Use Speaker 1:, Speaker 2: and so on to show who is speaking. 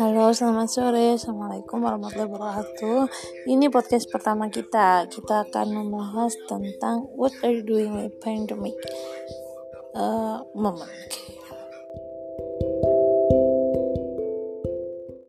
Speaker 1: Halo, selamat sore. Assalamualaikum warahmatullahi wabarakatuh. Ini podcast pertama kita. Kita akan membahas tentang what are you doing with pandemic uh, moment.